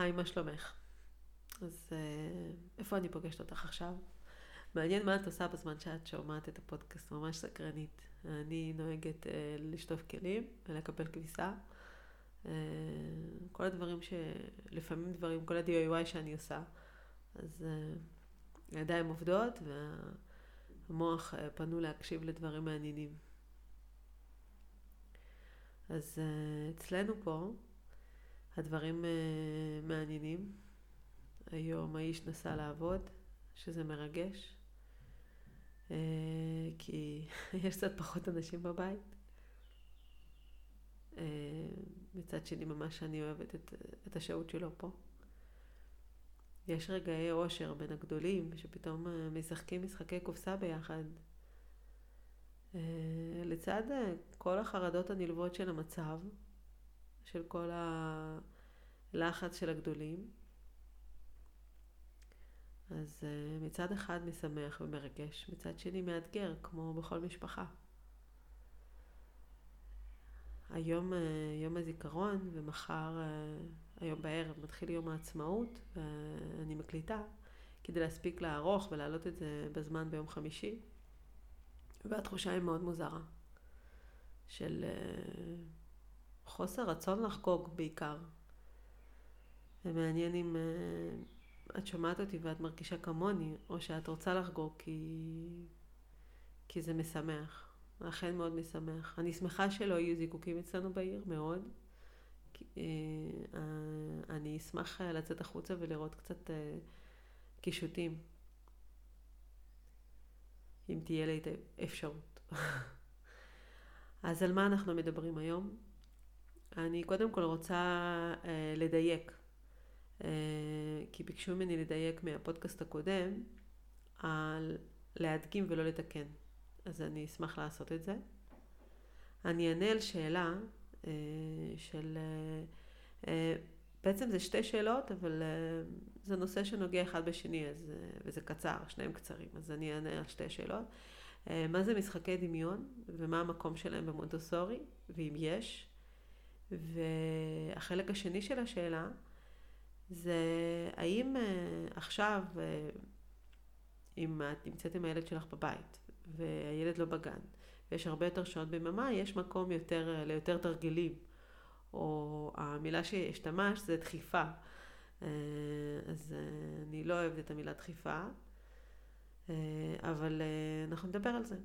היי, מה שלומך? אז אה, איפה אני פוגשת אותך עכשיו? מעניין מה את עושה בזמן שאת שומעת את הפודקאסט, ממש סקרנית. אני נוהגת אה, לשטוף כלים ולקבל כביסה. אה, כל הדברים שלפעמים דברים, כל ה-DIY שאני עושה, אז הידיים עובדות והמוח פנו להקשיב לדברים מעניינים. אז אצלנו פה הדברים מעניינים. היום האיש נסע לעבוד, שזה מרגש, אה, כי יש קצת פחות אנשים בבית. אה, מצד שני, ממש אני אוהבת את, את השהות שלו פה. יש רגעי אושר בין הגדולים, שפתאום אה, משחקים משחקי קופסה ביחד. לצד כל החרדות הנלוות של המצב, של כל הלחץ של הגדולים, אז uh, מצד אחד משמח ומרגש, מצד שני מאתגר, כמו בכל משפחה. היום uh, יום הזיכרון, ומחר, uh, היום בערב, מתחיל יום העצמאות, ואני מקליטה כדי להספיק לערוך ולהעלות את זה בזמן ביום חמישי. והתחושה היא מאוד מוזרה, של חוסר רצון לחגוג בעיקר. ומעניין אם... Uh, את שומעת אותי ואת מרגישה כמוני, או שאת רוצה לחגוג כי, כי זה משמח. אכן מאוד משמח. אני שמחה שלא יהיו זיקוקים אצלנו בעיר, מאוד. אה, אה, אני אשמח לצאת החוצה ולראות קצת אה, קישוטים. אם תהיה לי את האפשרות. אז על מה אנחנו מדברים היום? אני קודם כל רוצה לדייק. אה, כי ביקשו ממני לדייק מהפודקאסט הקודם על להדגים ולא לתקן. אז אני אשמח לעשות את זה. אני אענה על שאלה אה, של... אה, בעצם זה שתי שאלות, אבל זה נושא שנוגע אחד בשני, אז, וזה קצר, שניהם קצרים, אז אני אענה על שתי שאלות. מה זה משחקי דמיון, ומה המקום שלהם במונטוסורי, ואם יש. והחלק השני של השאלה, זה האם uh, עכשיו, uh, אם את נמצאת עם הילד שלך בבית, והילד לא בגן, ויש הרבה יותר שעות ביממה, יש מקום יותר, uh, ליותר תרגילים. או המילה שהשתמש זה דחיפה. אז אני לא אוהבת את המילה דחיפה, אבל אנחנו נדבר על זה.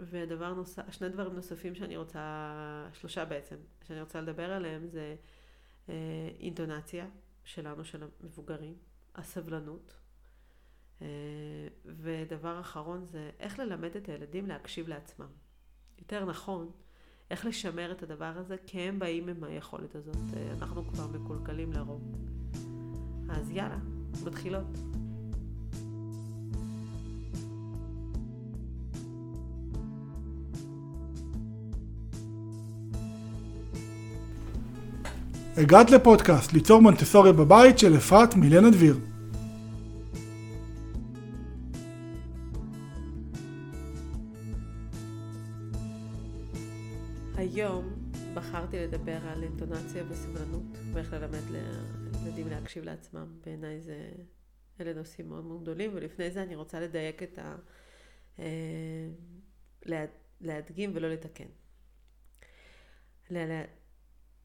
ודבר נוסף, שני דברים נוספים שאני רוצה, שלושה בעצם, שאני רוצה לדבר עליהם זה אה, אינטונציה שלנו, של המבוגרים, הסבלנות. אה, ודבר אחרון זה איך ללמד את הילדים להקשיב לעצמם. יותר נכון, איך לשמר את הדבר הזה, כי הם באים עם היכולת הזאת. אה, אנחנו כבר מקולקלים לרוב. אז יאללה, מתחילות. הגעת לפודקאסט ליצור מונטסוריה בבית של אפרת מילנה דביר. היום בחרתי לדבר על אינטונציה וסבלנות ואיך ללמד לילדים להקשיב לעצמם. בעיניי זה, אלה נושאים מאוד מאוד גדולים, ולפני זה אני רוצה לדייק את ה... אה, להדגים ולא לתקן.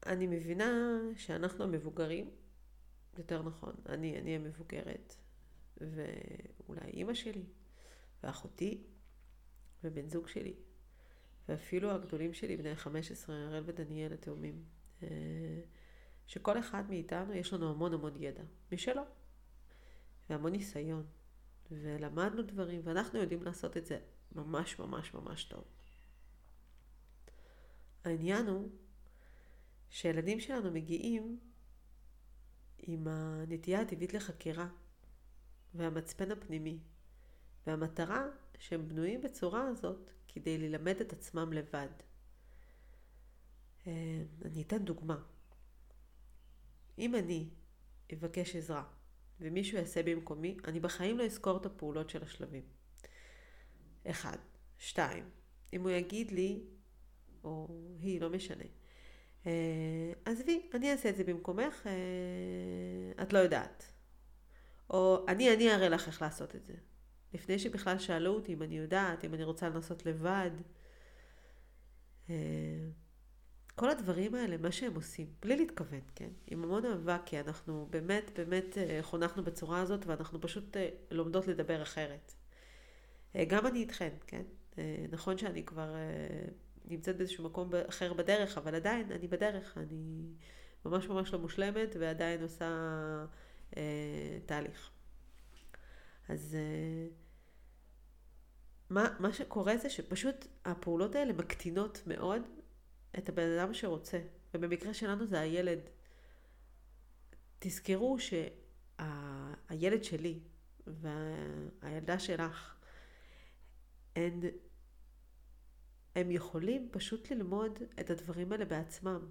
אני מבינה שאנחנו המבוגרים, יותר נכון, אני, אני המבוגרת, ואולי אימא שלי, ואחותי, ובן זוג שלי, ואפילו הגדולים שלי, בני 15, הראל ודניאל התאומים, אה, שכל אחד מאיתנו יש לנו המון המון ידע, משלו, והמון ניסיון, ולמדנו דברים, ואנחנו יודעים לעשות את זה ממש ממש ממש טוב. העניין הוא שהילדים שלנו מגיעים עם הנטייה הטבעית לחקירה והמצפן הפנימי. והמטרה שהם בנויים בצורה הזאת כדי ללמד את עצמם לבד. אה, אני אתן דוגמה. אם אני אבקש עזרה ומישהו יעשה במקומי, אני בחיים לא אזכור את הפעולות של השלבים. אחד. שתיים. אם הוא יגיד לי, או היא, לא משנה, עזבי, אני אעשה את זה במקומך, אה, את לא יודעת. או אני, אני אראה לך איך לעשות את זה. לפני שבכלל שאלו אותי אם אני יודעת, אם אני רוצה לנסות לבד. אה, כל הדברים האלה, מה שהם עושים, בלי להתכוון, כן? עם המון אהבה, כי אנחנו באמת באמת אה, חונכנו בצורה הזאת, ואנחנו פשוט אה, לומדות לדבר אחרת. גם אני איתכן, כן? נכון שאני כבר נמצאת באיזשהו מקום אחר בדרך, אבל עדיין אני בדרך, אני ממש ממש לא מושלמת, ועדיין עושה אה, תהליך. אז אה, מה, מה שקורה זה שפשוט הפעולות האלה מקטינות מאוד את הבן אדם שרוצה, ובמקרה שלנו זה הילד. תזכרו שהילד שלי והילדה שלך, הן, הם יכולים פשוט ללמוד את הדברים האלה בעצמם.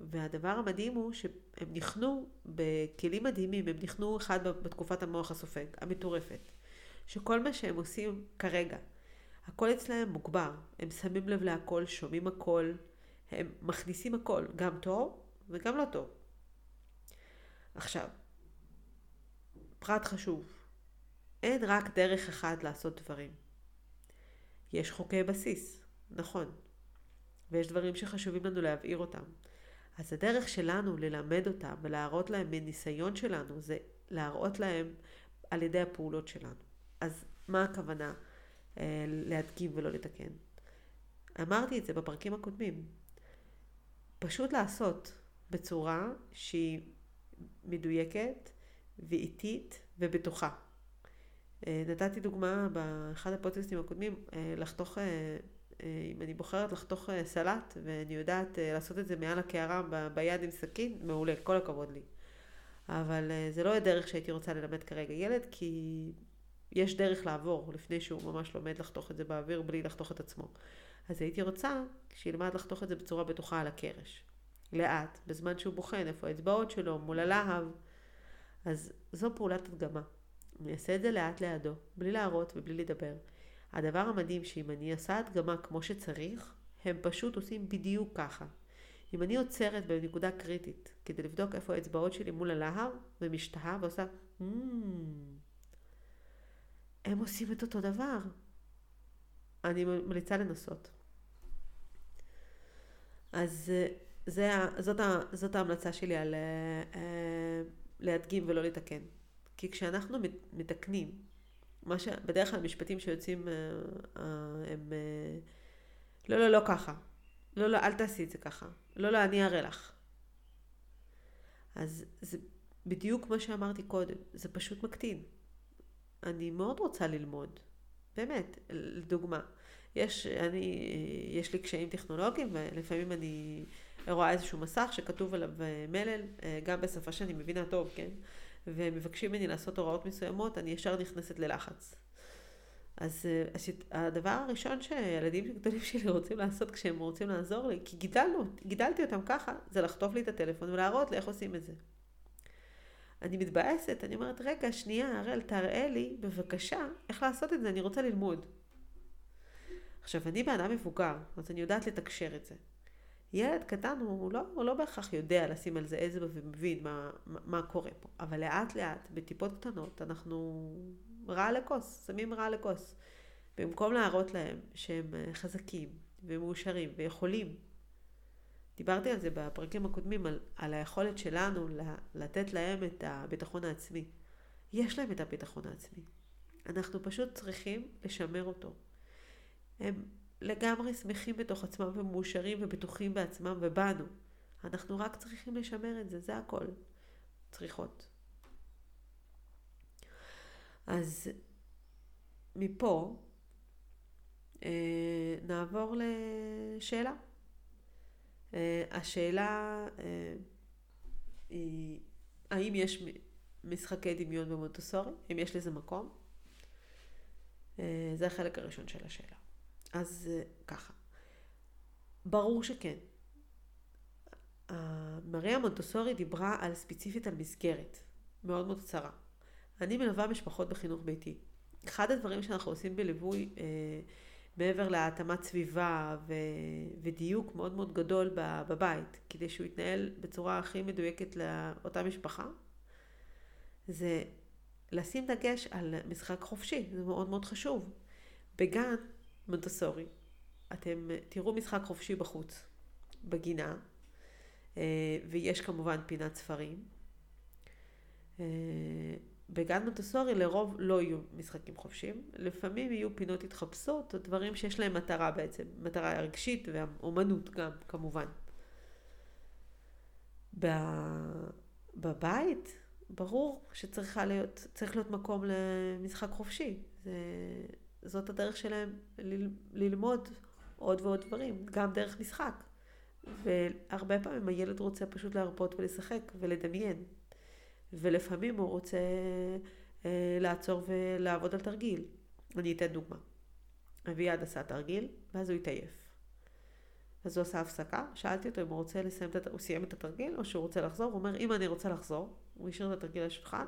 והדבר המדהים הוא שהם ניחנו בכלים מדהימים, הם ניחנו אחד בתקופת המוח הסופג, המטורפת, שכל מה שהם עושים כרגע, הכל אצלהם מוגבר, הם שמים לב להכל, שומעים הכל, הם מכניסים הכל, גם טוב וגם לא טוב. עכשיו, פרט חשוב, אין רק דרך אחת לעשות דברים. יש חוקי בסיס, נכון, ויש דברים שחשובים לנו להבהיר אותם. אז הדרך שלנו ללמד אותם ולהראות להם מניסיון שלנו זה להראות להם על ידי הפעולות שלנו. אז מה הכוונה אה, להדגים ולא לתקן? אמרתי את זה בפרקים הקודמים. פשוט לעשות בצורה שהיא מדויקת ואיטית ובטוחה. אה, נתתי דוגמה באחד הפודקאסטים הקודמים, אה, לחתוך אה, אם אני בוחרת לחתוך סלט ואני יודעת לעשות את זה מעל הקערה ביד עם סכין, מעולה, כל הכבוד לי. אבל זה לא הדרך שהייתי רוצה ללמד כרגע ילד, כי יש דרך לעבור לפני שהוא ממש לומד לחתוך את זה באוויר בלי לחתוך את עצמו. אז הייתי רוצה שילמד לחתוך את זה בצורה בטוחה על הקרש. לאט, בזמן שהוא בוחן איפה האצבעות שלו, מול הלהב. אז זו פעולת הדגמה. אני אעשה את זה לאט לידו, בלי להראות ובלי לדבר. הדבר המדהים שאם אני עושה הדגמה כמו שצריך, הם פשוט עושים בדיוק ככה. אם אני עוצרת בנקודה קריטית כדי לבדוק איפה האצבעות שלי מול הלהב ומשתהה ועושה הם עושים את אותו דבר. אני ממליצה לנסות. אז זה, זאת, זאת ההמלצה שלי על uh, להדגים ולא לתקן. כי כשאנחנו מתקנים מה ש... בדרך כלל משפטים שיוצאים אה, אה, הם... אה, לא, לא, לא ככה. לא, לא, אל תעשי את זה ככה. לא, לא, אני אראה לך. אז זה בדיוק מה שאמרתי קודם, זה פשוט מקטין. אני מאוד רוצה ללמוד, באמת, לדוגמה. יש, אני, יש לי קשיים טכנולוגיים ולפעמים אני רואה איזשהו מסך שכתוב עליו מלל, גם בשפה שאני מבינה טוב, כן? ומבקשים ממני לעשות הוראות מסוימות, אני ישר נכנסת ללחץ. אז הדבר הראשון שהילדים הגדולים שלי רוצים לעשות כשהם רוצים לעזור לי, כי גידלנו, גידלתי אותם ככה, זה לחטוף לי את הטלפון ולהראות לי איך עושים את זה. אני מתבאסת, אני אומרת, רגע, שנייה, הראל, תראה לי, בבקשה, איך לעשות את זה, אני רוצה ללמוד. עכשיו, אני באדם מבוגר, אז אני יודעת לתקשר את זה. ילד קטן הוא לא, הוא לא בהכרח יודע לשים על זה אצבע ומבין מה, מה, מה קורה פה, אבל לאט לאט, בטיפות קטנות, אנחנו רע לכוס, שמים רע לכוס. במקום להראות להם שהם אה, חזקים ומאושרים ויכולים. דיברתי על זה בפרקים הקודמים, על, על היכולת שלנו לתת להם את הביטחון העצמי. יש להם את הביטחון העצמי. אנחנו פשוט צריכים לשמר אותו. הם לגמרי שמחים בתוך עצמם ומאושרים ובטוחים בעצמם ובנו. אנחנו רק צריכים לשמר את זה, זה הכל. צריכות. אז מפה אה, נעבור לשאלה. אה, השאלה אה, היא, האם יש משחקי דמיון במונטסורי? אם יש לזה מקום? אה, זה החלק הראשון של השאלה. אז אה, ככה. ברור שכן. מריה מונטוסורי דיברה על ספציפית על מסגרת, מאוד מאוד קצרה. אני מלווה משפחות בחינוך ביתי. אחד הדברים שאנחנו עושים בליווי אה, מעבר להתאמת סביבה ו... ודיוק מאוד מאוד גדול בבית, כדי שהוא יתנהל בצורה הכי מדויקת לאותה משפחה, זה לשים דגש על משחק חופשי, זה מאוד מאוד חשוב. בגן מונטסורי, אתם תראו משחק חופשי בחוץ, בגינה, אה, ויש כמובן פינת ספרים. אה, בגן מונטסורי לרוב לא יהיו משחקים חופשיים, לפעמים יהיו פינות התחפשות או דברים שיש להם מטרה בעצם, מטרה רגשית ואומנות גם כמובן. בבית ברור שצריך להיות, להיות מקום למשחק חופשי. זה, זאת הדרך שלהם ללמוד עוד ועוד דברים, גם דרך משחק. והרבה פעמים הילד רוצה פשוט להרפות ולשחק ולדמיין. ולפעמים הוא רוצה אה, לעצור ולעבוד על תרגיל. אני אתן דוגמה. אביעד עשה תרגיל, ואז הוא התעייף. אז הוא עשה הפסקה, שאלתי אותו אם הוא רוצה לסיים את, הוא סיים את התרגיל או שהוא רוצה לחזור, הוא אומר אם אני רוצה לחזור, הוא השאיר את התרגיל על השולחן,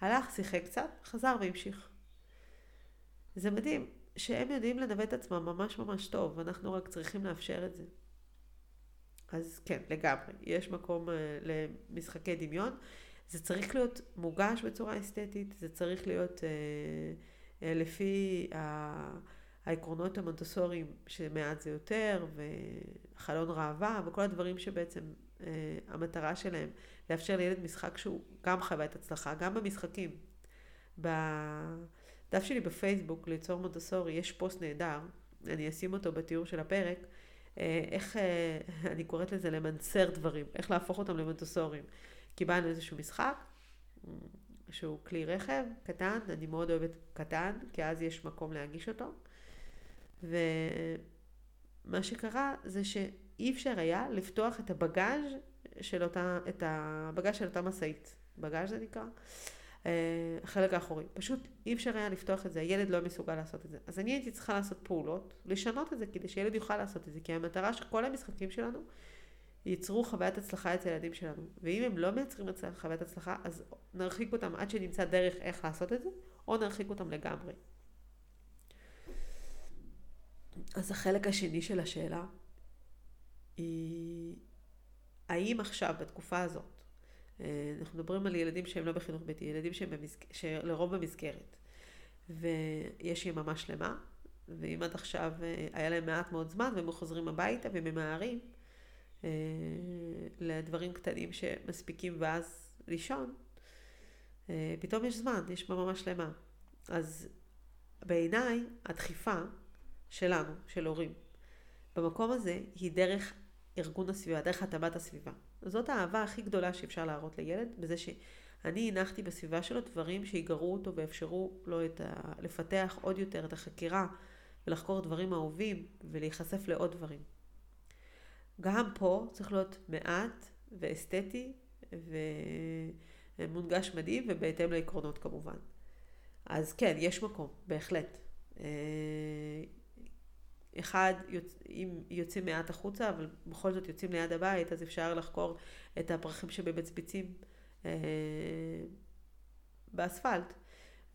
הלך, שיחק קצת, חזר והמשיך. זה מדהים שהם יודעים לנווט את עצמם ממש ממש טוב, אנחנו רק צריכים לאפשר את זה. אז כן, לגמרי, יש מקום uh, למשחקי דמיון. זה צריך להיות מוגש בצורה אסתטית, זה צריך להיות uh, uh, לפי ה... העקרונות המונטסוריים שמעט זה יותר, וחלון ראווה, וכל הדברים שבעצם uh, המטרה שלהם לאפשר לילד משחק שהוא גם חוויית הצלחה, גם במשחקים. בדף שלי בפייסבוק, ליצור מונטסורי, יש פוסט נהדר, אני אשים אותו בתיאור של הפרק, אה, איך, אה, אני קוראת לזה למנסר דברים, איך להפוך אותם למונטסוריים. קיבלנו איזשהו משחק, שהוא כלי רכב קטן, אני מאוד אוהבת קטן, כי אז יש מקום להגיש אותו. ומה שקרה זה שאי אפשר היה לפתוח את הבגאז' של אותה, את הבגאז' של אותה משאית. בגאז' זה נקרא. אה, החלק האחורי. פשוט אי אפשר היה לפתוח את זה, הילד לא מסוגל לעשות את זה. אז אני הייתי צריכה לעשות פעולות, לשנות את זה, כדי שילד יוכל לעשות את זה, כי המטרה שכל המשחקים שלנו ייצרו חוויית הצלחה אצל הילדים שלנו. ואם הם לא מייצרים חוויית הצלחה, אז נרחיק אותם עד שנמצא דרך איך לעשות את זה, או נרחיק אותם לגמרי. אז החלק השני של השאלה היא, האם עכשיו, בתקופה הזאת, אנחנו מדברים על ילדים שהם לא בחינוך ביתי, ילדים שהם במסג... שלרוב במסגרת. ויש יממה שלמה, ואם עד עכשיו אה, היה להם מעט מאוד זמן והם חוזרים הביתה וממהרים אה, לדברים קטנים שמספיקים ואז לישון, פתאום יש זמן, יש יממה שלמה. אז בעיניי הדחיפה שלנו, של הורים, במקום הזה היא דרך ארגון הסביבה, דרך התאמת הסביבה. זאת האהבה הכי גדולה שאפשר להראות לילד, בזה שאני הנחתי בסביבה שלו דברים שיגרו אותו ואפשרו לו את ה... לפתח עוד יותר את החקירה ולחקור דברים אהובים ולהיחשף לעוד דברים. גם פה צריך להיות מעט ואסתטי ומונגש מדהים ובהתאם לעקרונות כמובן. אז כן, יש מקום, בהחלט. אחד. אם יוצאים מעט החוצה, אבל בכל זאת יוצאים ליד הבית, אז אפשר לחקור את הפרחים שבמצביצים אה, באספלט.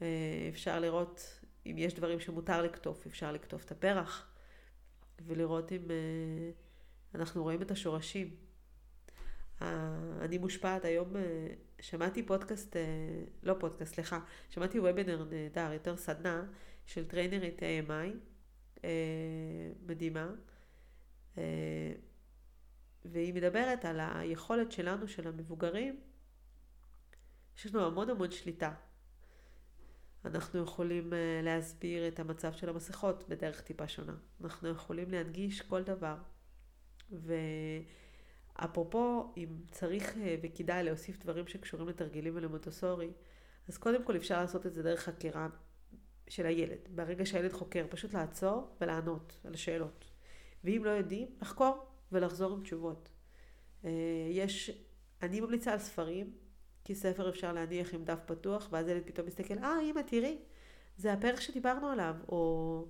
אה, אפשר לראות אם יש דברים שמותר לקטוף, אפשר לקטוף את הפרח, ולראות אם אה, אנחנו רואים את השורשים. אני מושפעת היום, שמעתי פודקאסט, לא פודקאסט, סליחה, שמעתי וובינר נהדר, יותר סדנה, של טריינרית AMI. אה, מדהימה, אה, והיא מדברת על היכולת שלנו, של המבוגרים, יש לנו המון המון שליטה. אנחנו יכולים אה, להסביר את המצב של המסכות בדרך טיפה שונה. אנחנו יכולים להנגיש כל דבר. ואפרופו, אם צריך וכדאי להוסיף דברים שקשורים לתרגילים ולמוטוסורי, אז קודם כל אפשר לעשות את זה דרך חקירה של הילד. ברגע שהילד חוקר, פשוט לעצור ולענות על השאלות. ואם לא יודעים, לחקור ולחזור עם תשובות. אה, יש, אני ממליצה על ספרים, כי ספר אפשר להניח עם דף פתוח, ואז ילד פתאום מסתכל, אה, אמא, תראי, זה הפרק שדיברנו עליו, או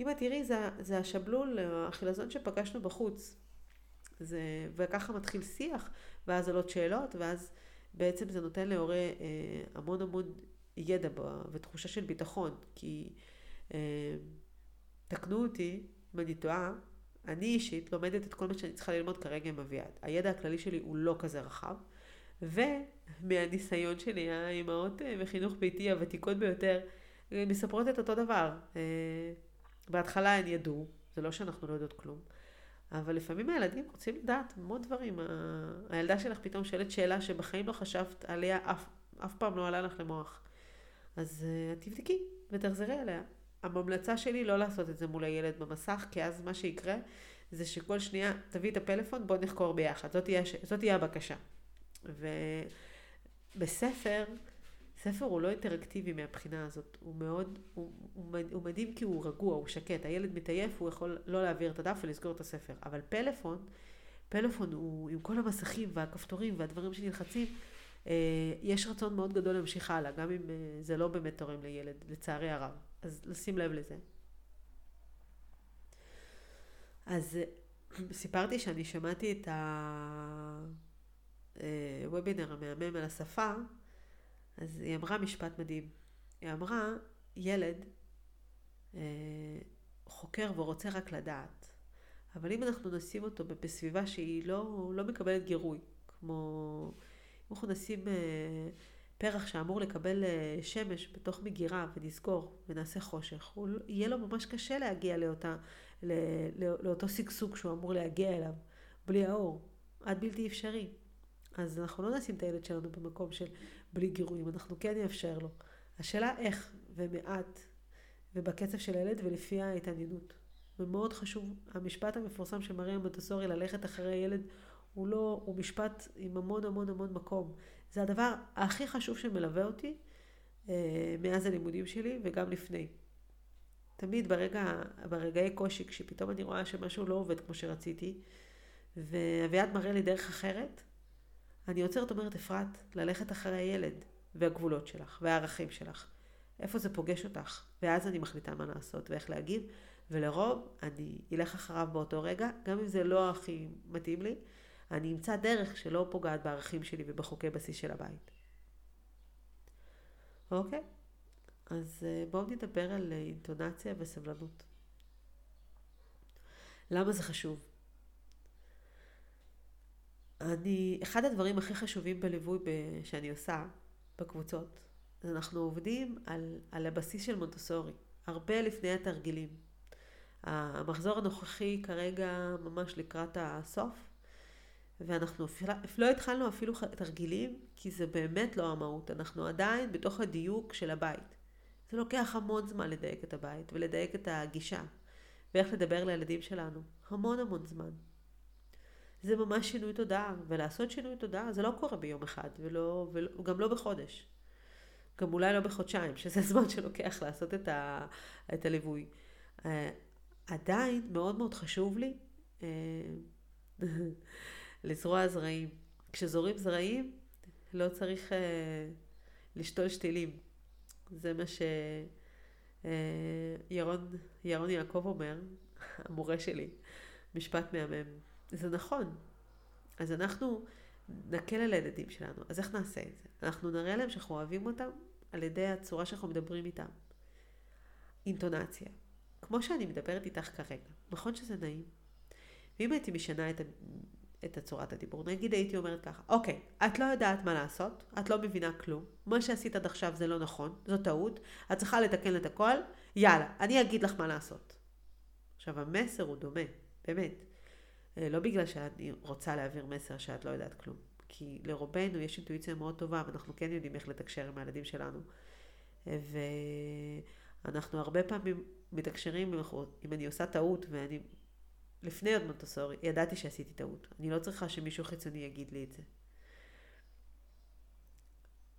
אמא, תראי, זה, זה השבלול, החילזון שפגשנו בחוץ. זה, וככה מתחיל שיח, ואז עולות שאלות, ואז בעצם זה נותן להורה אה, המון המון ידע בה, ותחושה של ביטחון, כי אה, תקנו אותי אם אני טועה, אני אישית לומדת את כל מה שאני צריכה ללמוד כרגע עם אביעד. הידע הכללי שלי הוא לא כזה רחב, ומהניסיון שלי, האימהות אה, בחינוך ביתי הוותיקות ביותר, אה, מספרות את אותו דבר. אה, בהתחלה הן ידעו, זה לא שאנחנו לא יודעות כלום, אבל לפעמים הילדים רוצים לדעת המון דברים. הילדה שלך פתאום שואלת שאלה שבחיים לא חשבת עליה, אף, אף פעם לא עלה לך למוח. אז תבדקי ותחזרי עליה. הממלצה שלי לא לעשות את זה מול הילד במסך, כי אז מה שיקרה זה שכל שנייה תביא את הפלאפון, בוא נחקור ביחד. זאת תהיה, זאת תהיה הבקשה. ובספר, ספר הוא לא אינטראקטיבי מהבחינה הזאת, הוא מאוד, הוא, הוא, הוא מדהים כי הוא רגוע, הוא שקט, הילד מתעייף, הוא יכול לא להעביר את הדף ולסגור את הספר, אבל פלאפון, פלאפון הוא עם כל המסכים והכפתורים והדברים שנלחצים, יש רצון מאוד גדול להמשיך הלאה, גם אם אה, זה לא באמת תורם לילד, לצערי הרב. אז לשים לב לזה. אז אה, סיפרתי שאני שמעתי את הוובינר המהמם על השפה, אז היא אמרה משפט מדהים. היא אמרה, ילד חוקר ורוצה רק לדעת, אבל אם אנחנו נשים אותו בסביבה שהיא לא, לא מקבלת גירוי, כמו אנחנו נשים אה, פרח שאמור לקבל אה, שמש בתוך מגירה ונסגור ונעשה חושך, הוא, לא, יהיה לו ממש קשה להגיע לאותה, לא, לא, לאותו שגשוג שהוא אמור להגיע אליו, בלי האור, עד בלתי אפשרי. אז אנחנו לא נשים את הילד שלנו במקום של בלי גירויים, אנחנו כן נאפשר לו. השאלה איך ומעט ובקצב של הילד ולפי ההתעניינות. ומאוד חשוב, המשפט המפורסם של מריה מונטסורי, ללכת אחרי הילד הוא לא, הוא משפט עם המון המון המון מקום. זה הדבר הכי חשוב שמלווה אותי אה, מאז הלימודים שלי וגם לפני. תמיד ברגע, ברגעי קושי, כשפתאום אני רואה שמשהו לא עובד כמו שרציתי, ואביעד מראה לי דרך אחרת, אני עוצרת אומרת, אפרת, ללכת אחרי הילד והגבולות שלך והערכים שלך. איפה זה פוגש אותך? ואז אני מחליטה מה לעשות ואיך להגיב, ולרוב אני אלך אחריו באותו רגע, גם אם זה לא הכי מתאים לי, אני אמצא דרך שלא פוגעת בערכים שלי ובחוקי בסיס של הבית. אוקיי? אז אה, בואו נדבר על אה, אינטונציה וסבלנות. למה זה חשוב? אני, אחד הדברים הכי חשובים בליווי שאני עושה בקבוצות, אנחנו עובדים על, על הבסיס של מונטוסורי, הרבה לפני התרגילים. המחזור הנוכחי כרגע ממש לקראת הסוף, ואנחנו לא התחלנו אפילו תרגילים, כי זה באמת לא המהות. אנחנו עדיין בתוך הדיוק של הבית. זה לוקח המון זמן לדייק את הבית ולדייק את הגישה, ואיך לדבר לילדים שלנו. המון המון זמן. זה ממש שינוי תודעה, ולעשות שינוי תודעה זה לא קורה ביום אחד, ולא, וגם לא בחודש. גם אולי לא בחודשיים, שזה זמן שלוקח לעשות את, ה, את הליווי. Uh, עדיין מאוד מאוד חשוב לי uh, לזרוע זרעים. כשזורים זרעים, לא צריך uh, לשתול שתילים. זה מה שירון ירון יעקב אומר, המורה שלי, משפט מהמם. זה נכון. אז אנחנו נקל על הילדים שלנו. אז איך נעשה את זה? אנחנו נראה להם שאנחנו אוהבים אותם על ידי הצורה שאנחנו מדברים איתם. אינטונציה. כמו שאני מדברת איתך כרגע. נכון שזה נעים? ואם הייתי משנה את את הצורת הדיבור. נגיד הייתי אומרת ככה, אוקיי, את לא יודעת מה לעשות, את לא מבינה כלום, מה שעשית עד עכשיו זה לא נכון, זו טעות, את צריכה לתקן את הכל, יאללה, אני אגיד לך מה לעשות. עכשיו המסר הוא דומה, באמת. אה, לא בגלל שאני רוצה להעביר מסר שאת לא יודעת כלום, כי לרובנו יש אינטואיציה מאוד טובה ואנחנו כן יודעים איך לתקשר עם הילדים שלנו. אה, ואנחנו הרבה פעמים מתקשרים אם אני עושה טעות ואני לפני עוד מונטסורי, ידעתי שעשיתי טעות. אני לא צריכה שמישהו חיצוני יגיד לי את זה.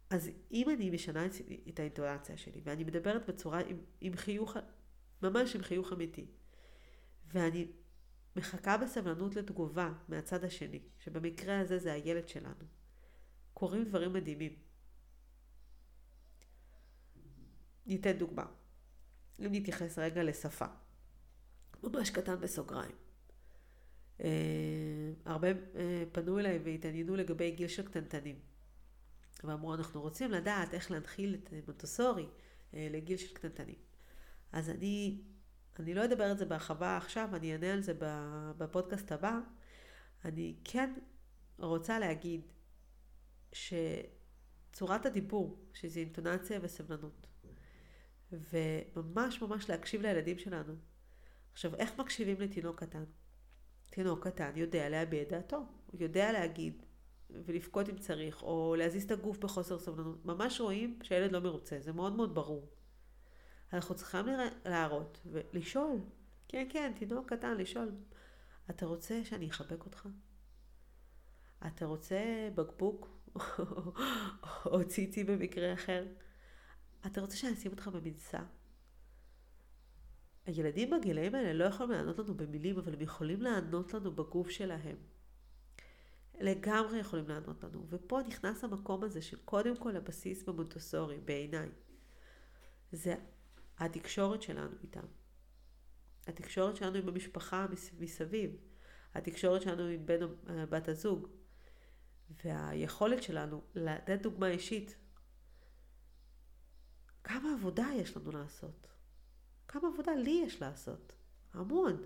אז אם אני משנה את האינטואציה שלי, ואני מדברת בצורה עם, עם חיוך, ממש עם חיוך אמיתי, ואני מחכה בסבלנות לתגובה מהצד השני, שבמקרה הזה זה הילד שלנו, קורים דברים מדהימים. ניתן דוגמה. אם נתייחס רגע לשפה, ממש קטן בסוגריים. אה, הרבה אה, פנו אליי והתעניינו לגבי גיל של קטנטנים. ואמרו, אנחנו רוצים לדעת איך להנחיל את מונטוסורי אה, לגיל של קטנטנים. אז אני אני לא אדבר על זה בהרחבה עכשיו, אני אענה על זה בפודקאסט הבא. אני כן רוצה להגיד שצורת הדיבור, שזה אינטונציה וסבלנות, וממש ממש להקשיב לילדים שלנו. עכשיו, איך מקשיבים לתינוק קטן? תינוק קטן יודע להביע דעתו, הוא יודע להגיד ולבכות אם צריך, או להזיז את הגוף בחוסר סבלנות. ממש רואים שהילד לא מרוצה, זה מאוד מאוד ברור. אנחנו צריכים להראות ולשאול, כן, כן, תינוק קטן, לשאול, אתה רוצה שאני אחבק אותך? אתה רוצה בקבוק או ציצי במקרה אחר? אתה רוצה שאני אשים אותך במנסה? הילדים בגילאים האלה לא יכולים לענות לנו במילים, אבל הם יכולים לענות לנו בגוף שלהם. לגמרי יכולים לענות לנו. ופה נכנס המקום הזה של קודם כל הבסיס במונטוסורי, בעיניי. זה התקשורת שלנו איתם. התקשורת שלנו עם המשפחה מסביב. התקשורת שלנו עם בן בת הזוג. והיכולת שלנו לתת דוגמה אישית. כמה עבודה יש לנו לעשות? כמה עבודה לי יש לעשות? המון.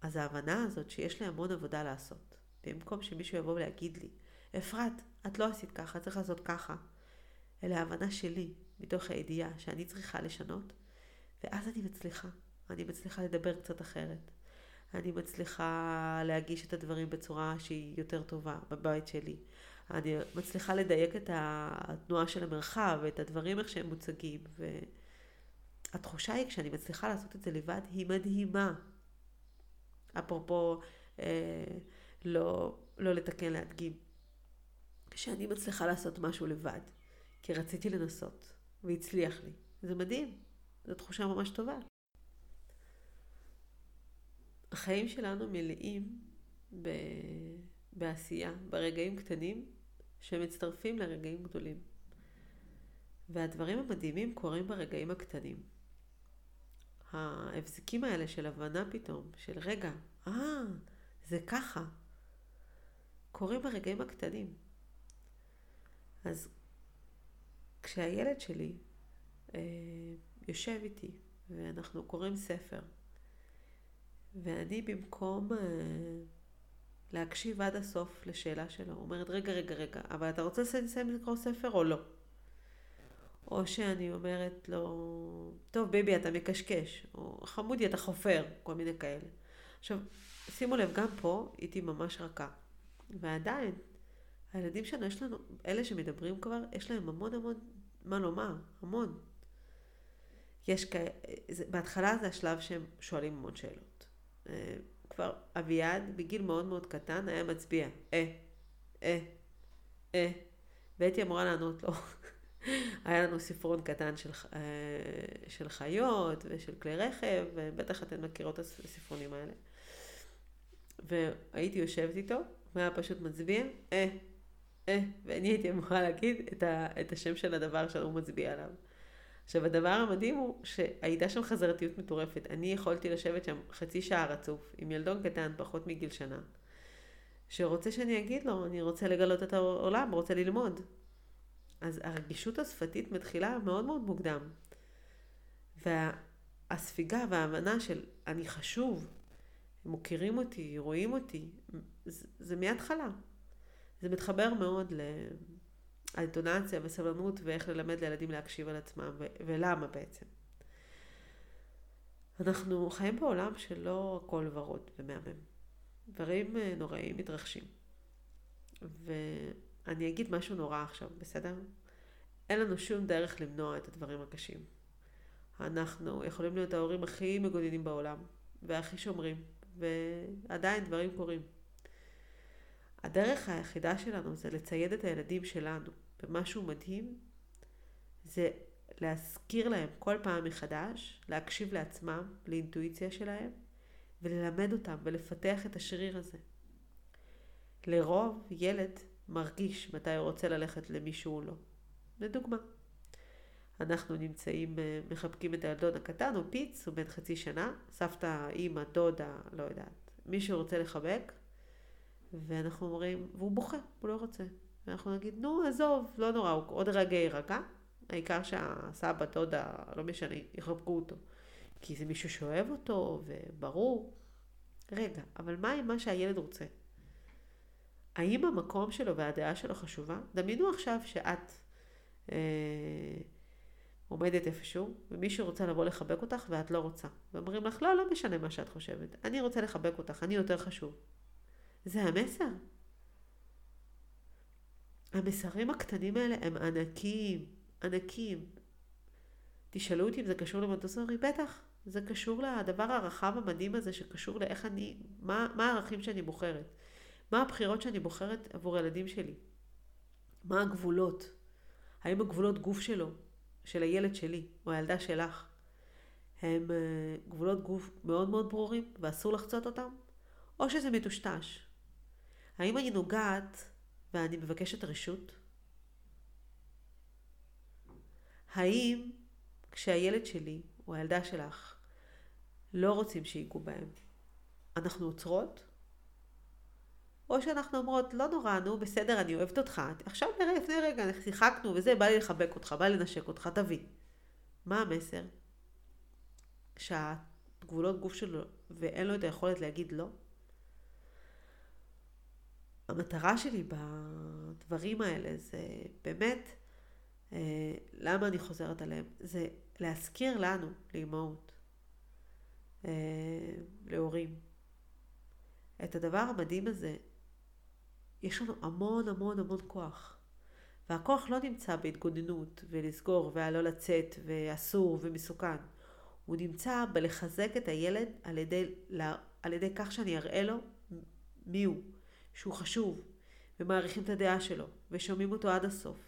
אז ההבנה הזאת שיש לי המון עבודה לעשות, במקום שמישהו יבוא ויגיד לי, אפרת, את לא עשית ככה, צריך לעשות ככה, אלא ההבנה שלי, מתוך הידיעה שאני צריכה לשנות, ואז אני מצליחה. אני מצליחה לדבר קצת אחרת. אני מצליחה להגיש את הדברים בצורה שהיא יותר טובה בבית שלי. אני מצליחה לדייק את התנועה של המרחב ואת הדברים איך שהם מוצגים. והתחושה היא, כשאני מצליחה לעשות את זה לבד, היא מדהימה. אפרופו אה, לא, לא לתקן, להדגים. כשאני מצליחה לעשות משהו לבד, כי רציתי לנסות, והצליח לי. זה מדהים, זו תחושה ממש טובה. החיים שלנו מלאים ב... בעשייה, ברגעים קטנים שמצטרפים לרגעים גדולים. והדברים המדהימים קורים ברגעים הקטנים. ההבזקים האלה של הבנה פתאום, של רגע, אה, זה ככה, קורים ברגעים הקטנים. אז כשהילד שלי אה, יושב איתי ואנחנו קוראים ספר, ואני במקום אה, להקשיב עד הסוף לשאלה שלו, אומרת, רגע, רגע, רגע, אבל אתה רוצה לסיים לקרוא ספר או לא? או שאני אומרת לו, טוב ביבי אתה מקשקש, או חמודי אתה חופר, כל מיני כאלה. עכשיו, שימו לב, גם פה הייתי ממש רכה. ועדיין, הילדים שלנו, יש לנו, אלה שמדברים כבר, יש להם המון המון מה לומר, המון. יש כאלה, בהתחלה זה השלב שהם שואלים המון שאלות. אה, כבר אביעד, בגיל מאוד מאוד קטן, היה מצביע, אה, אה, אה, והייתי אמורה לענות לו. היה לנו ספרון קטן של, אה, של חיות ושל כלי רכב, ובטח אתן מכירות את הספרונים האלה. והייתי יושבת איתו, והיה פשוט מצביע, אה, אה, ואני הייתי אמורה להגיד את, ה, את השם של הדבר שהוא מצביע עליו. עכשיו, הדבר המדהים הוא שהייתה שם חזרתיות מטורפת. אני יכולתי לשבת שם חצי שעה רצוף, עם ילדון קטן, פחות מגיל שנה, שרוצה שאני אגיד לו, אני רוצה לגלות את העולם, רוצה ללמוד. אז הרגישות השפתית מתחילה מאוד מאוד מוקדם. והספיגה וההבנה של אני חשוב, מוכירים אותי, רואים אותי, זה, זה מההתחלה. זה מתחבר מאוד לאינטונציה וסבלנות ואיך ללמד לילדים להקשיב על עצמם ו- ולמה בעצם. אנחנו חיים בעולם שלא הכל ורוד ומהמם. דברים אה, נוראים מתרחשים. ואני אגיד משהו נורא עכשיו, בסדר? אין לנו שום דרך למנוע את הדברים הקשים. אנחנו יכולים להיות ההורים הכי מגוננים בעולם, והכי שומרים, ועדיין דברים קורים. הדרך היחידה שלנו זה לצייד את הילדים שלנו במשהו מדהים, זה להזכיר להם כל פעם מחדש, להקשיב לעצמם, לאינטואיציה שלהם, וללמד אותם ולפתח את השריר הזה. לרוב ילד מרגיש מתי הוא רוצה ללכת למישהו או לא. לדוגמה. אנחנו נמצאים, אה, מחבקים את הילדון הקטן, הוא פיץ, הוא בן חצי שנה, סבתא, אימא, דודה, לא יודעת, מישהו רוצה לחבק, ואנחנו אומרים, והוא בוכה, הוא לא רוצה. ואנחנו נגיד, נו, עזוב, לא נורא, הוא עוד רגע יירגע, העיקר שהסבא, דודה, לא משנה, יחבקו אותו. כי זה מישהו שאוהב אותו, וברור. רגע, אבל מה עם מה שהילד רוצה? האם המקום שלו והדעה שלו חשובה? דמיינו עכשיו שאת אה, עומדת איפשהו, ומישהו רוצה לבוא לחבק אותך ואת לא רוצה. ואומרים לך, לא, לא משנה מה שאת חושבת. אני רוצה לחבק אותך, אני יותר חשוב. זה המסר. המסרים הקטנים האלה הם ענקים, ענקים. תשאלו אותי אם זה קשור למונטסורי? בטח. זה קשור לדבר הרחב המדהים הזה שקשור לאיך אני, מה, מה הערכים שאני בוחרת. מה הבחירות שאני בוחרת עבור הילדים שלי. מה הגבולות. האם הגבולות גוף שלו, של הילד שלי, או הילדה שלך, הם אה, גבולות גוף מאוד מאוד ברורים ואסור לחצות אותם? או שזה מטושטש? האם אני נוגעת ואני מבקשת רשות? האם כשהילד שלי או הילדה שלך לא רוצים שיגעו בהם, אנחנו עוצרות? או שאנחנו אומרות, לא נורא, נו בסדר, אני אוהבת אותך. עכשיו נראה, לפני רגע, שיחקנו וזה, בא לי לחבק אותך, בא לי לנשק אותך, תביא. מה המסר? שהגבולות גוף שלו ואין לו את היכולת להגיד לא? המטרה שלי בדברים האלה זה באמת, אה, למה אני חוזרת עליהם? זה להזכיר לנו, לאמהות, אה, להורים, את הדבר המדהים הזה, יש לנו המון המון המון כוח. והכוח לא נמצא בהתגוננות ולסגור ולא לצאת ואסור ומסוכן. הוא נמצא בלחזק את הילד על ידי, על ידי כך שאני אראה לו מי הוא, שהוא חשוב, ומעריכים את הדעה שלו, ושומעים אותו עד הסוף.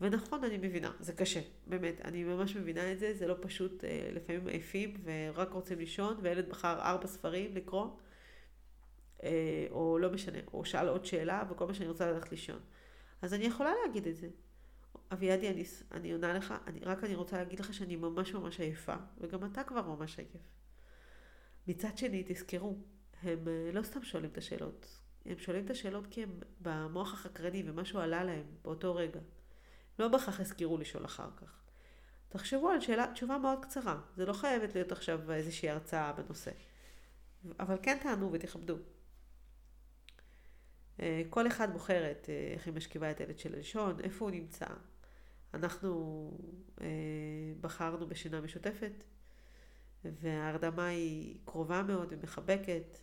ונכון, אני מבינה, זה קשה, באמת, אני ממש מבינה את זה, זה לא פשוט, אה, לפעמים עייפים ורק רוצים לישון, וילד בחר ארבע ספרים לקרוא, או לא משנה, או שאל עוד שאלה, וכל מה שאני רוצה ללכת לישון. אז אני יכולה להגיד את זה. אביעדי, אני, אני עונה לך, אני, רק אני רוצה להגיד לך שאני ממש ממש עייפה, וגם אתה כבר ממש עייף. מצד שני, תזכרו, הם אה, לא סתם שואלים את השאלות. הם שואלים את השאלות כי הם במוח החקרני ומשהו עלה להם באותו רגע. לא בהכרח הזכירו לשאול אחר כך. תחשבו על שאלה, תשובה מאוד קצרה. זה לא חייבת להיות עכשיו איזושהי הרצאה בנושא. אבל כן תענו ותכבדו. אה, כל אחד בוחרת אה, איך היא משכיבה את הילד של לישון, איפה הוא נמצא. אנחנו אה, בחרנו בשינה משותפת, וההרדמה היא קרובה מאוד ומחבקת.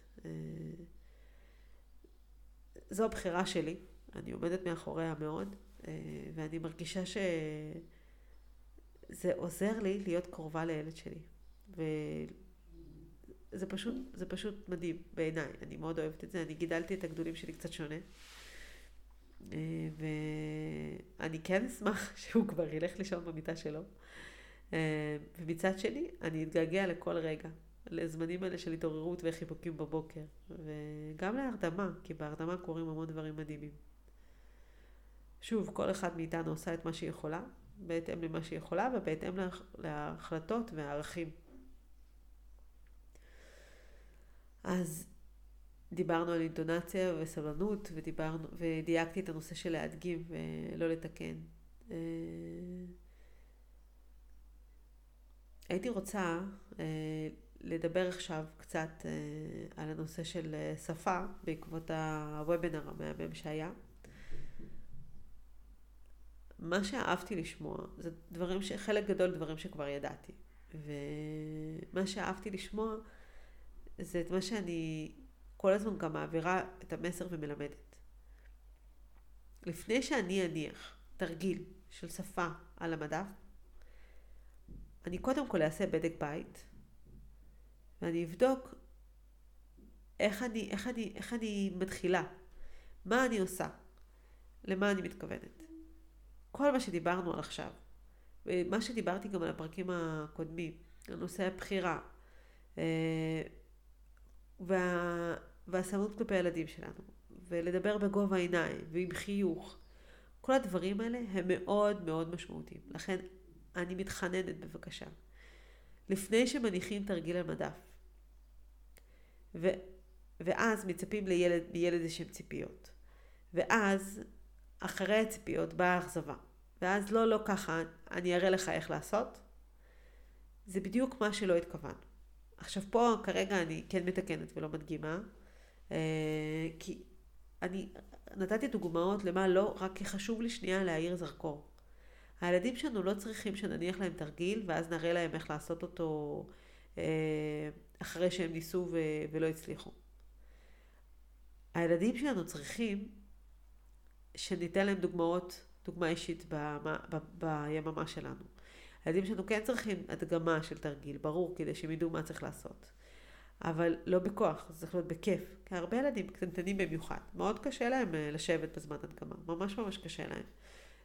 זו הבחירה שלי, אני עומדת מאחוריה מאוד, ואני מרגישה שזה עוזר לי להיות קרובה לילד שלי. זה פשוט, זה פשוט מדהים בעיניי, אני מאוד אוהבת את זה, אני גידלתי את הגדולים שלי קצת שונה. אה, ואני כן אשמח שהוא כבר ילך לישון במיטה שלו. אה, ומצד שני, אני אתגעגע לכל רגע, לזמנים האלה של התעוררות וחיבוקים בבוקר, וגם להרדמה, כי בהרדמה קורים המון דברים מדהימים. שוב, כל אחד מאיתנו עושה את מה שהיא יכולה, בהתאם למה שהיא יכולה ובהתאם להחלטות והערכים. אז דיברנו על אינטונציה וסבלנות, ודיברנו, ודייקתי את הנושא של להדגים ולא לתקן. אה, הייתי רוצה אה, לדבר עכשיו קצת אה, על הנושא של שפה בעקבות הוובינר המהמם שהיה. מה שאהבתי לשמוע זה דברים, ש... חלק גדול דברים שכבר ידעתי. ומה שאהבתי לשמוע זה את מה שאני כל הזמן גם מעבירה את המסר ומלמדת. לפני שאני אניח תרגיל של שפה על המדף, אני קודם כל אעשה בדק בית, ואני אבדוק איך אני, איך אני, איך אני מתחילה, מה אני עושה, למה אני מתכוונת. כל מה שדיברנו על עכשיו, ומה שדיברתי גם על הפרקים הקודמים, על נושא הבחירה, אה, וה... והסמנות כלפי הילדים שלנו, ולדבר בגובה העיניים ועם חיוך. כל הדברים האלה הם מאוד מאוד משמעותיים. לכן אני מתחננת בבקשה. לפני שמניחים תרגיל על מדף, ו... ואז מצפים לילד, מילד איזשהם ציפיות. ואז, אחרי הציפיות, באה האכזבה. ואז לא, לא ככה, אני אראה לך איך לעשות. זה בדיוק מה שלא התכוון. עכשיו פה כרגע אני כן מתקנת ולא מדגימה, אה, כי אני נתתי דוגמאות למה לא, רק כי חשוב לי שנייה להאיר זרקור. הילדים שלנו לא צריכים שנניח להם תרגיל, ואז נראה להם איך לעשות אותו אה, אחרי שהם ניסו ולא הצליחו. הילדים שלנו צריכים שניתן להם דוגמאות, דוגמה אישית ביממה שלנו. הילדים שלנו כן צריכים הדגמה של תרגיל, ברור, כדי שהם ידעו מה צריך לעשות. אבל לא בכוח, זה צריך להיות בכיף. כי הרבה ילדים קטנטנים במיוחד, מאוד קשה להם אה, לשבת בזמן הדגמה, ממש ממש קשה להם.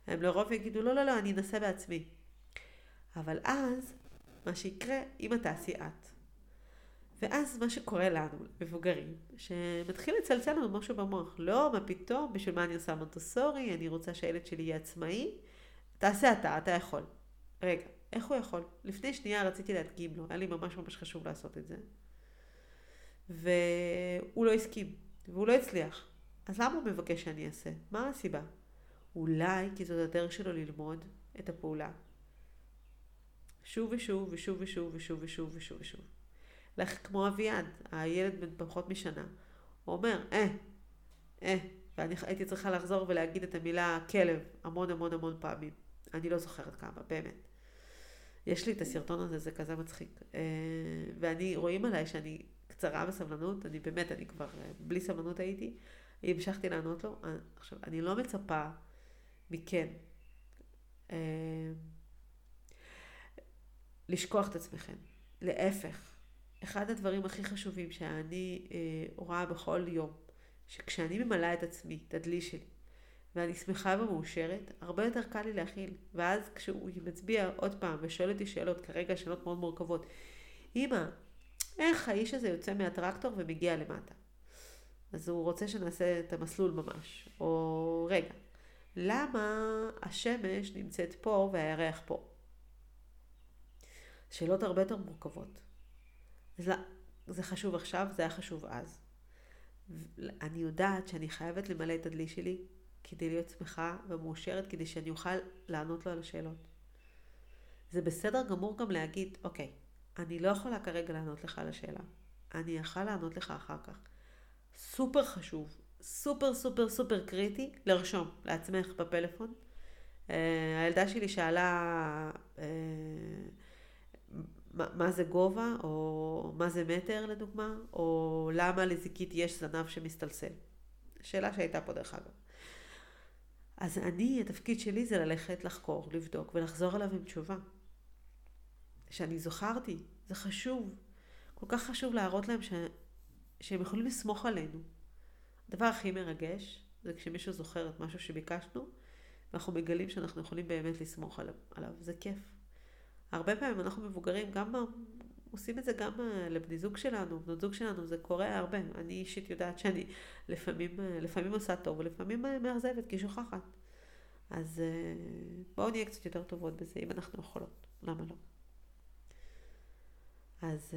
הם לרוב יגידו, לא, לא, לא, אני אנסה בעצמי. אבל אז, מה שיקרה, אם את תעשי את. ואז מה שקורה לנו, מבוגרים, שמתחיל לצלצל לנו משהו במוח. לא, מה פתאום, בשביל מה אני עושה מונטוסורי, אני רוצה שהילד שלי יהיה עצמאי. תעשה אתה, אתה יכול. רגע, איך הוא יכול? לפני שנייה רציתי להדגים לו, היה לי ממש ממש חשוב לעשות את זה. והוא לא הסכים, והוא לא הצליח. אז למה הוא מבקש שאני אעשה? מה הסיבה? אולי כי זאת הדרך שלו ללמוד את הפעולה. שוב ושוב ושוב ושוב ושוב ושוב ושוב ושוב. לך כמו אביעד, הילד בן פחות משנה. הוא אומר, אה, אה, ואני הייתי צריכה לחזור ולהגיד את המילה כלב המון המון המון פעמים. אני לא זוכרת כמה, באמת. יש לי את הסרטון הזה, זה כזה מצחיק. אה, ואני, רואים עליי שאני קצרה בסבלנות, אני באמת, אני כבר אה, בלי סבלנות הייתי. המשכתי לענות לו. אה, עכשיו, אני לא מצפה מכן לשכוח את עצמכם. להפך, אחד הדברים הכי חשובים שאני רואה בכל יום, שכשאני ממלאה את עצמי, את הדלי שלי, ואני שמחה ומאושרת, הרבה יותר קל לי להכיל. ואז כשהוא מצביע עוד פעם ושואל אותי שאלות, כרגע שאלות מאוד מורכבות, אמא, איך האיש הזה יוצא מהטרקטור ומגיע למטה? אז הוא רוצה שנעשה את המסלול ממש. או רגע, למה השמש נמצאת פה והירח פה? שאלות הרבה יותר מורכבות. אז לא, זה חשוב עכשיו, זה היה חשוב אז. אני יודעת שאני חייבת למלא את הדלי שלי כדי להיות שמחה ומאושרת, כדי שאני אוכל לענות לו על השאלות. זה בסדר גמור גם להגיד, אוקיי, אני לא יכולה כרגע לענות לך על השאלה. אני אוכל לענות לך אחר כך. סופר חשוב, סופר סופר סופר קריטי, לרשום לעצמך בפלאפון. Uh, הילדה שלי שאלה uh, מה, מה זה גובה, או מה זה מטר לדוגמה, או למה לזיקית יש זנב שמסתלסל. שאלה שהייתה פה דרך אגב. אז אני, התפקיד שלי זה ללכת לחקור, לבדוק ולחזור אליו עם תשובה. שאני זוכרתי, זה חשוב. כל כך חשוב להראות להם ש... שהם יכולים לסמוך עלינו. הדבר הכי מרגש זה כשמישהו זוכר את משהו שביקשנו, ואנחנו מגלים שאנחנו יכולים באמת לסמוך עליו. זה כיף. הרבה פעמים אנחנו מבוגרים, גם עושים את זה גם אה, לבני זוג שלנו, בנות זוג שלנו, זה קורה הרבה. אני אישית יודעת שאני לפעמים, אה, לפעמים עושה טוב ולפעמים אה, מאכזבת, כי שוכחת. אז בואו נהיה קצת יותר טובות בזה, אם אנחנו יכולות. למה לא? אז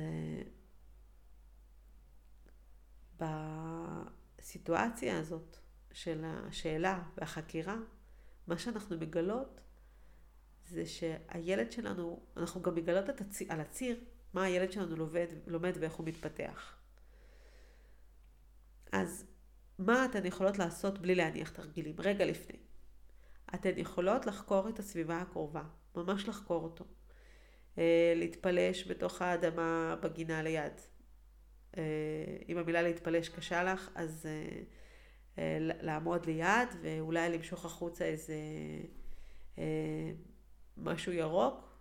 בסיטואציה הזאת של השאלה והחקירה, מה שאנחנו מגלות זה שהילד שלנו, אנחנו גם מגלות הציר, על הציר מה הילד שלנו לומד, לומד ואיך הוא מתפתח. אז מה אתן יכולות לעשות בלי להניח תרגילים? רגע לפני. אתן יכולות לחקור את הסביבה הקרובה, ממש לחקור אותו. אה, להתפלש בתוך האדמה בגינה ליד. אה, אם המילה להתפלש קשה לך, אז אה, לעמוד ליד ואולי למשוך החוצה איזה משהו ירוק,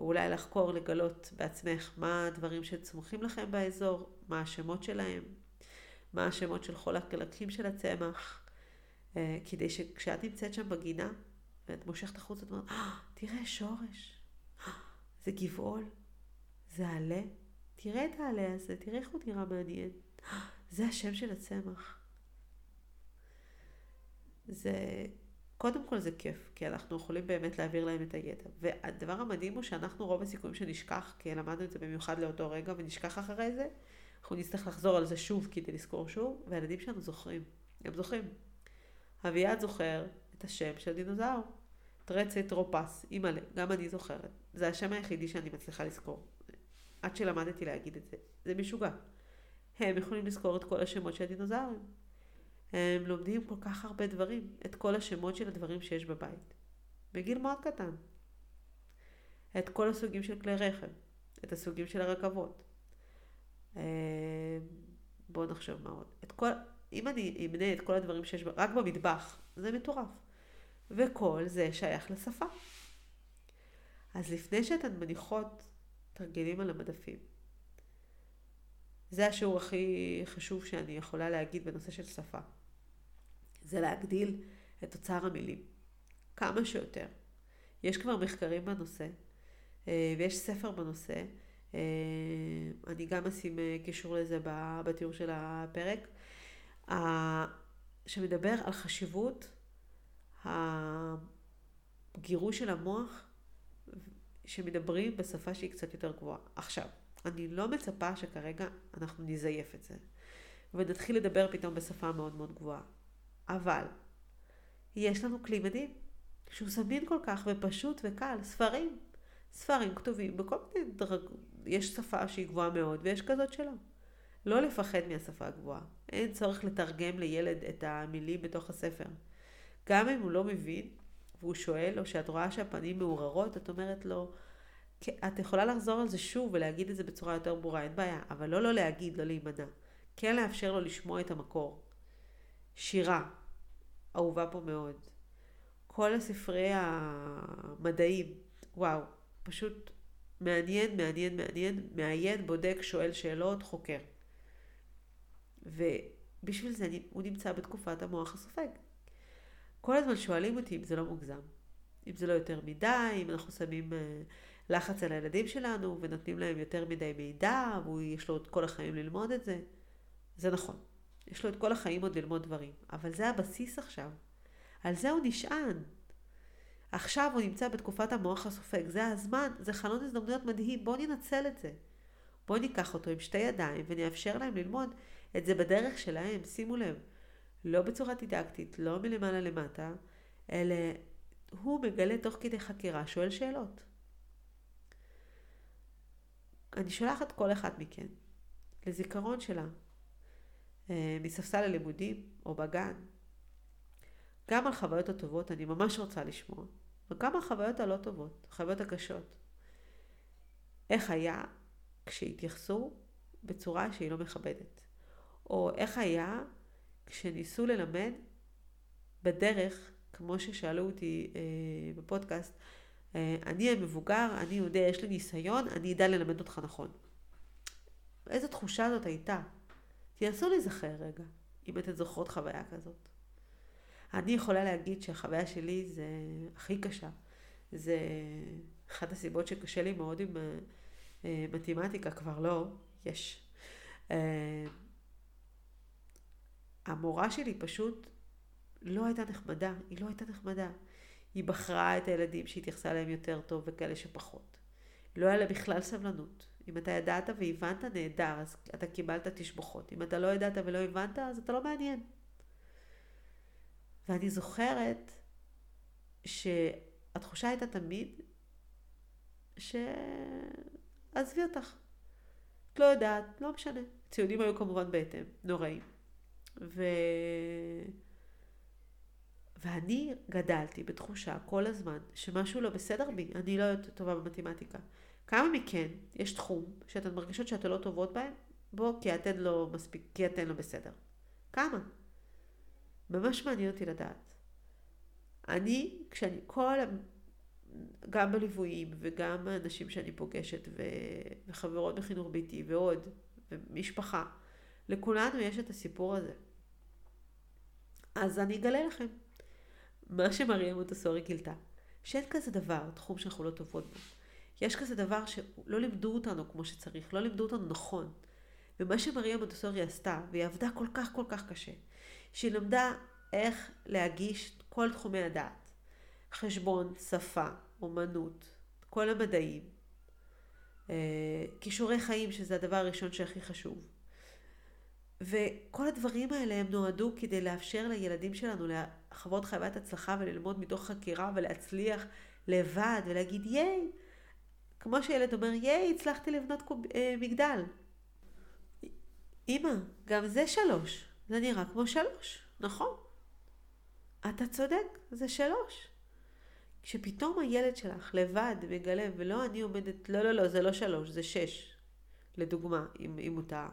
ואולי לחקור, לגלות בעצמך מה הדברים שצמוחים לכם באזור, מה השמות שלהם, מה השמות של כל החלקים של הצמח, אה, כדי שכשאת נמצאת שם בגינה, ואת מושכת החוצה, את אומרת, אה, תראה שורש, זה גבעול, זה עלה, תראה את העלה הזה, תראה איך הוא נראה מעניין, זה השם של הצמח. זה קודם כל זה כיף, כי אנחנו יכולים באמת להעביר להם את הידע. והדבר המדהים הוא שאנחנו רוב הסיכויים שנשכח, כי למדנו את זה במיוחד לאותו רגע ונשכח אחרי זה, אנחנו נצטרך לחזור על זה שוב כדי לזכור שוב, והילדים שלנו זוכרים. הם זוכרים. אביעד זוכר את השם של דינוזאור. טרצת רופס, אימא'לה, גם אני זוכרת. זה השם היחידי שאני מצליחה לזכור. עד שלמדתי להגיד את זה. זה משוגע. הם יכולים לזכור את כל השמות של הדינוזאורים. הם לומדים כל כך הרבה דברים, את כל השמות של הדברים שיש בבית. בגיל מאוד קטן. את כל הסוגים של כלי רכב, את הסוגים של הרכבות. אה, בואו נחשוב מה עוד. את כל, אם אני אמנה את כל הדברים שיש רק במטבח, זה מטורף. וכל זה שייך לשפה. אז לפני שאתן מניחות תרגילים על המדפים, זה השיעור הכי חשוב שאני יכולה להגיד בנושא של שפה. זה להגדיל את אוצר המילים. כמה שיותר. יש כבר מחקרים בנושא, אה, ויש ספר בנושא. אה, אני גם אשים אה, קישור לזה בתיאור של הפרק, שמדבר על חשיבות הגירוש של המוח שמדברים בשפה שהיא קצת יותר גבוהה. עכשיו, אני לא מצפה שכרגע אנחנו נזייף את זה, ונתחיל לדבר פתאום בשפה מאוד מאוד גבוהה. אבל, יש לנו כלי מדהים, שהוא זמין כל כך ופשוט וקל, ספרים. ספרים כתובים בכל מיני דרג... יש שפה שהיא גבוהה מאוד ויש כזאת שלא. לא לפחד מהשפה הגבוהה. אין צורך לתרגם לילד את המילים בתוך הספר. גם אם הוא לא מבין, והוא שואל, או שאת רואה שהפנים מעוררות, את אומרת לו, את יכולה לחזור על זה שוב ולהגיד את זה בצורה יותר ברורה, אין בעיה, אבל לא לא להגיד, לא להימנע. כן לאפשר לו לשמוע את המקור. שירה, אהובה פה מאוד. כל הספרי המדעים, וואו, פשוט מעניין, מעניין, מעניין, מעיין, בודק, שואל שאלות, חוקר. ובשביל זה הוא נמצא בתקופת המוח הסופג. כל הזמן שואלים אותי אם זה לא מוגזם. אם זה לא יותר מדי, אם אנחנו שמים אה, לחץ על הילדים שלנו ונותנים להם יותר מדי מידע, ויש לו את כל החיים ללמוד את זה. זה נכון. יש לו את כל החיים עוד ללמוד דברים. אבל זה הבסיס עכשיו. על זה הוא נשען. עכשיו הוא נמצא בתקופת המוח הסופג. זה הזמן, זה חלון הזדמנויות מדהים. בואו ננצל את זה. בואו ניקח אותו עם שתי ידיים ונאפשר להם ללמוד את זה בדרך שלהם. שימו לב. לא בצורה דידקטית, לא מלמעלה למטה, אלא הוא מגלה תוך כדי חקירה, שואל שאלות. אני שולחת כל אחת מכן לזיכרון שלה, מספסל הלימודים או בגן. גם על חוויות הטובות אני ממש רוצה לשמוע, וגם על חוויות הלא טובות, חוויות הקשות. איך היה כשהתייחסו בצורה שהיא לא מכבדת, או איך היה כשניסו ללמד בדרך, כמו ששאלו אותי אה, בפודקאסט, אה, אני המבוגר, אני יודע, יש לי ניסיון, אני אדע ללמד אותך נכון. איזו תחושה זאת הייתה? תנסו להיזכר רגע, אם אתן זוכרות חוויה כזאת. אני יכולה להגיד שהחוויה שלי זה הכי קשה. זה אחת הסיבות שקשה לי מאוד עם אה, אה מתמטיקה, כבר לא, יש. אה, המורה שלי פשוט לא הייתה נחמדה, היא לא הייתה נחמדה. היא בחרה את הילדים שהתייחסה אליהם יותר טוב וכאלה שפחות. לא היה לה בכלל סבלנות. אם אתה ידעת והבנת, נהדר, אז אתה קיבלת תשבחות. אם אתה לא ידעת ולא הבנת, אז אתה לא מעניין. ואני זוכרת שהתחושה הייתה תמיד שעזבי אותך. את לא יודעת, לא משנה. ציונים היו כמובן בהתאם, נוראים. ו... ואני גדלתי בתחושה כל הזמן שמשהו לא בסדר בי, אני לא טובה במתמטיקה. כמה מכן יש תחום שאתן מרגישות שאתן לא טובות בהם? בוא, כי אתן לא מספיק, כי אתן לא בסדר. כמה? ממש מעניין אותי לדעת. אני, כשאני, כל, גם בליוויים וגם אנשים שאני פוגשת ו, וחברות בחינוך ביתי ועוד, ומשפחה, לכולנו יש את הסיפור הזה. אז אני אגלה לכם. מה שמריה מוטסורי גילתה, שאין כזה דבר, תחום שאנחנו לא טובות בו. יש כזה דבר שלא לימדו אותנו כמו שצריך, לא לימדו אותנו נכון. ומה שמריה מוטסורי עשתה, והיא עבדה כל כך כל כך קשה, שהיא למדה איך להגיש כל תחומי הדעת. חשבון, שפה, אומנות, כל המדעים, אה, כישורי חיים, שזה הדבר הראשון שהכי חשוב. וכל הדברים האלה הם נועדו כדי לאפשר לילדים שלנו לחוות חוויית הצלחה וללמוד מתוך חקירה ולהצליח לבד ולהגיד ייי. כמו שילד אומר ייי, הצלחתי לבנות קוב, אה, מגדל. אמא, גם זה שלוש. זה נראה כמו שלוש, נכון? אתה צודק, זה שלוש. כשפתאום הילד שלך לבד מגלה, ולא אני עומדת, לא, לא, לא, זה לא שלוש, זה שש, לדוגמה, אם, אם הוא טעה.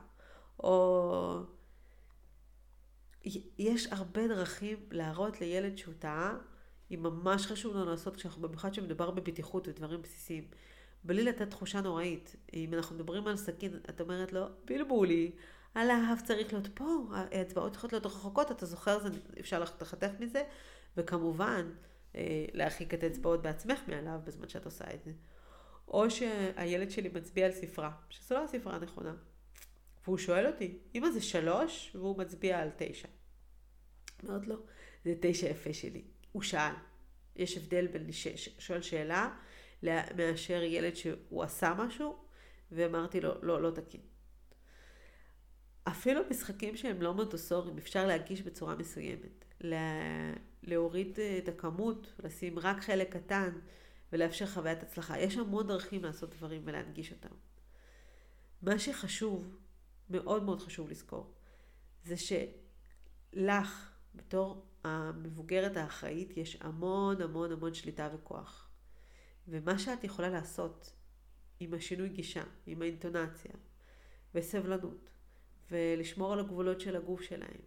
או... יש הרבה דרכים להראות לילד שהוא טעה, אם ממש חשוב לנו לעשות, במיוחד כשמדובר בבטיחות ודברים בסיסיים, בלי לתת תחושה נוראית. אם אנחנו מדברים על סכין, את אומרת לו, בלבולי, הלהב צריך להיות פה, האצבעות צריכות להיות רחוקות, אתה זוכר, זה, אפשר לחתך מזה, וכמובן, אה, להרחיק את האצבעות בעצמך מעליו בזמן שאת עושה את זה. או שהילד שלי מצביע על ספרה, שזו לא הספרה הנכונה. והוא שואל אותי, אמא זה שלוש? והוא מצביע על תשע. אומרת לו, זה תשע יפה שלי. הוא שאל. יש הבדל בין שואל שאלה מאשר ילד שהוא עשה משהו, ואמרתי לו, לא, לא תקין. אפילו משחקים שהם לא מונטוסוריים אפשר להגיש בצורה מסוימת. להוריד את הכמות, לשים רק חלק קטן ולאפשר חוויית הצלחה. יש המון דרכים לעשות דברים ולהנגיש אותם. מה שחשוב, מאוד מאוד חשוב לזכור, זה שלך, בתור המבוגרת האחראית, יש המון המון המון שליטה וכוח. ומה שאת יכולה לעשות עם השינוי גישה, עם האינטונציה וסבלנות, ולשמור על הגבולות של הגוף שלהם,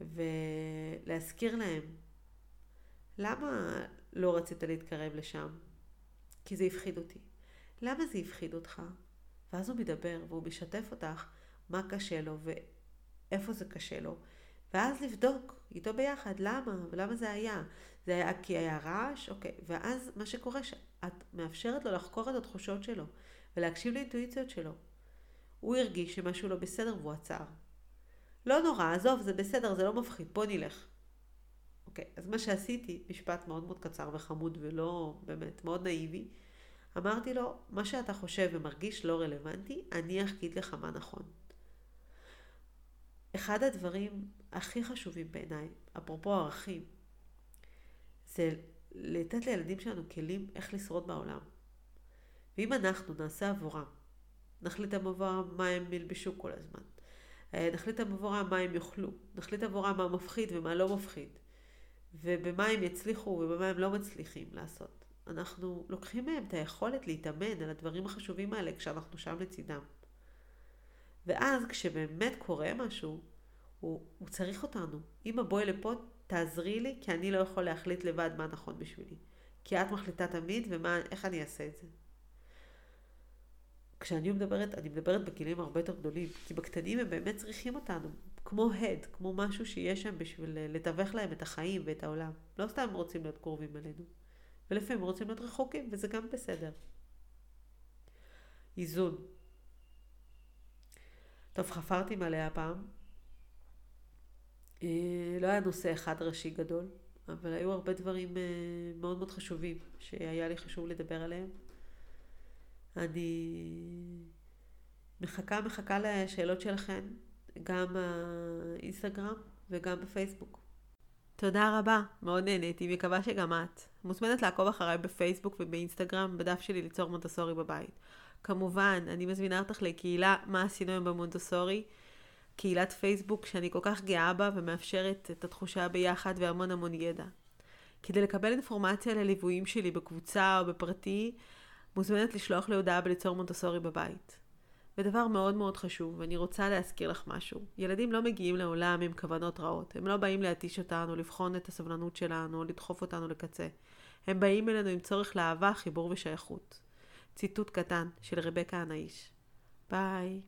ולהזכיר להם למה לא רצית להתקרב לשם? כי זה הפחיד אותי. למה זה הפחיד אותך? ואז הוא מדבר והוא משתף אותך מה קשה לו ואיפה זה קשה לו. ואז לבדוק איתו ביחד למה ולמה זה היה. זה היה כי היה רעש? אוקיי. ואז מה שקורה שאת מאפשרת לו לחקור את התחושות שלו ולהקשיב לאינטואיציות שלו. הוא הרגיש שמשהו לא בסדר והוא עצר. לא נורא, עזוב, זה בסדר, זה לא מפחיד, בוא נלך. אוקיי, אז מה שעשיתי, משפט מאוד מאוד קצר וחמוד ולא באמת, מאוד נאיבי, אמרתי לו, מה שאתה חושב ומרגיש לא רלוונטי, אני אגיד לך מה נכון. אחד הדברים הכי חשובים בעיניי, אפרופו ערכים, זה לתת לילדים שלנו כלים איך לשרוד בעולם. ואם אנחנו נעשה עבורם, נחליט עבורם מה הם ילבשו כל הזמן, אה, נחליט עבורם מה הם יאכלו, נחליט עבורם מה מפחיד ומה לא מפחיד, ובמה הם יצליחו ובמה הם לא מצליחים לעשות. אנחנו לוקחים מהם את היכולת להתאמן על הדברים החשובים האלה כשאנחנו שם לצידם. ואז כשבאמת קורה משהו, הוא, הוא צריך אותנו. אמא בואי לפה, תעזרי לי, כי אני לא יכול להחליט לבד מה נכון בשבילי. כי את מחליטה תמיד, ואיך אני אעשה את זה. כשאני מדברת, אני מדברת בגילים הרבה יותר גדולים, כי בקטנים הם באמת צריכים אותנו, כמו הד, כמו משהו שיש שם בשביל לתווך להם את החיים ואת העולם. לא סתם הם רוצים להיות קרובים אלינו, ולפעמים רוצים להיות רחוקים, וזה גם בסדר. איזון. טוב, חפרתי מלא הפעם. אה, לא היה נושא אחד ראשי גדול, אבל היו הרבה דברים אה, מאוד מאוד חשובים שהיה לי חשוב לדבר עליהם. אני מחכה, מחכה לשאלות שלכם, גם באינסטגרם וגם בפייסבוק. תודה רבה, מאוד נהניתי, מקווה שגם את. מוזמנת לעקוב אחריי בפייסבוק ובאינסטגרם, בדף שלי ליצור מונטסורי בבית. כמובן, אני מזמינה אותך לקהילה מה עשינו היום במונטסורי, קהילת פייסבוק שאני כל כך גאה בה ומאפשרת את התחושה ביחד והמון המון ידע. כדי לקבל אינפורמציה על הליוויים שלי בקבוצה או בפרטי, מוזמנת לשלוח לי הודעה בליצור מונטסורי בבית. ודבר מאוד מאוד חשוב, ואני רוצה להזכיר לך משהו. ילדים לא מגיעים לעולם עם כוונות רעות. הם לא באים להתיש אותנו, לבחון את הסבלנות שלנו, לדחוף אותנו לקצה. הם באים אלינו עם צורך לאהבה, חיבור ושייכות. ציטוט קטן של רבקה הנאיש. ביי.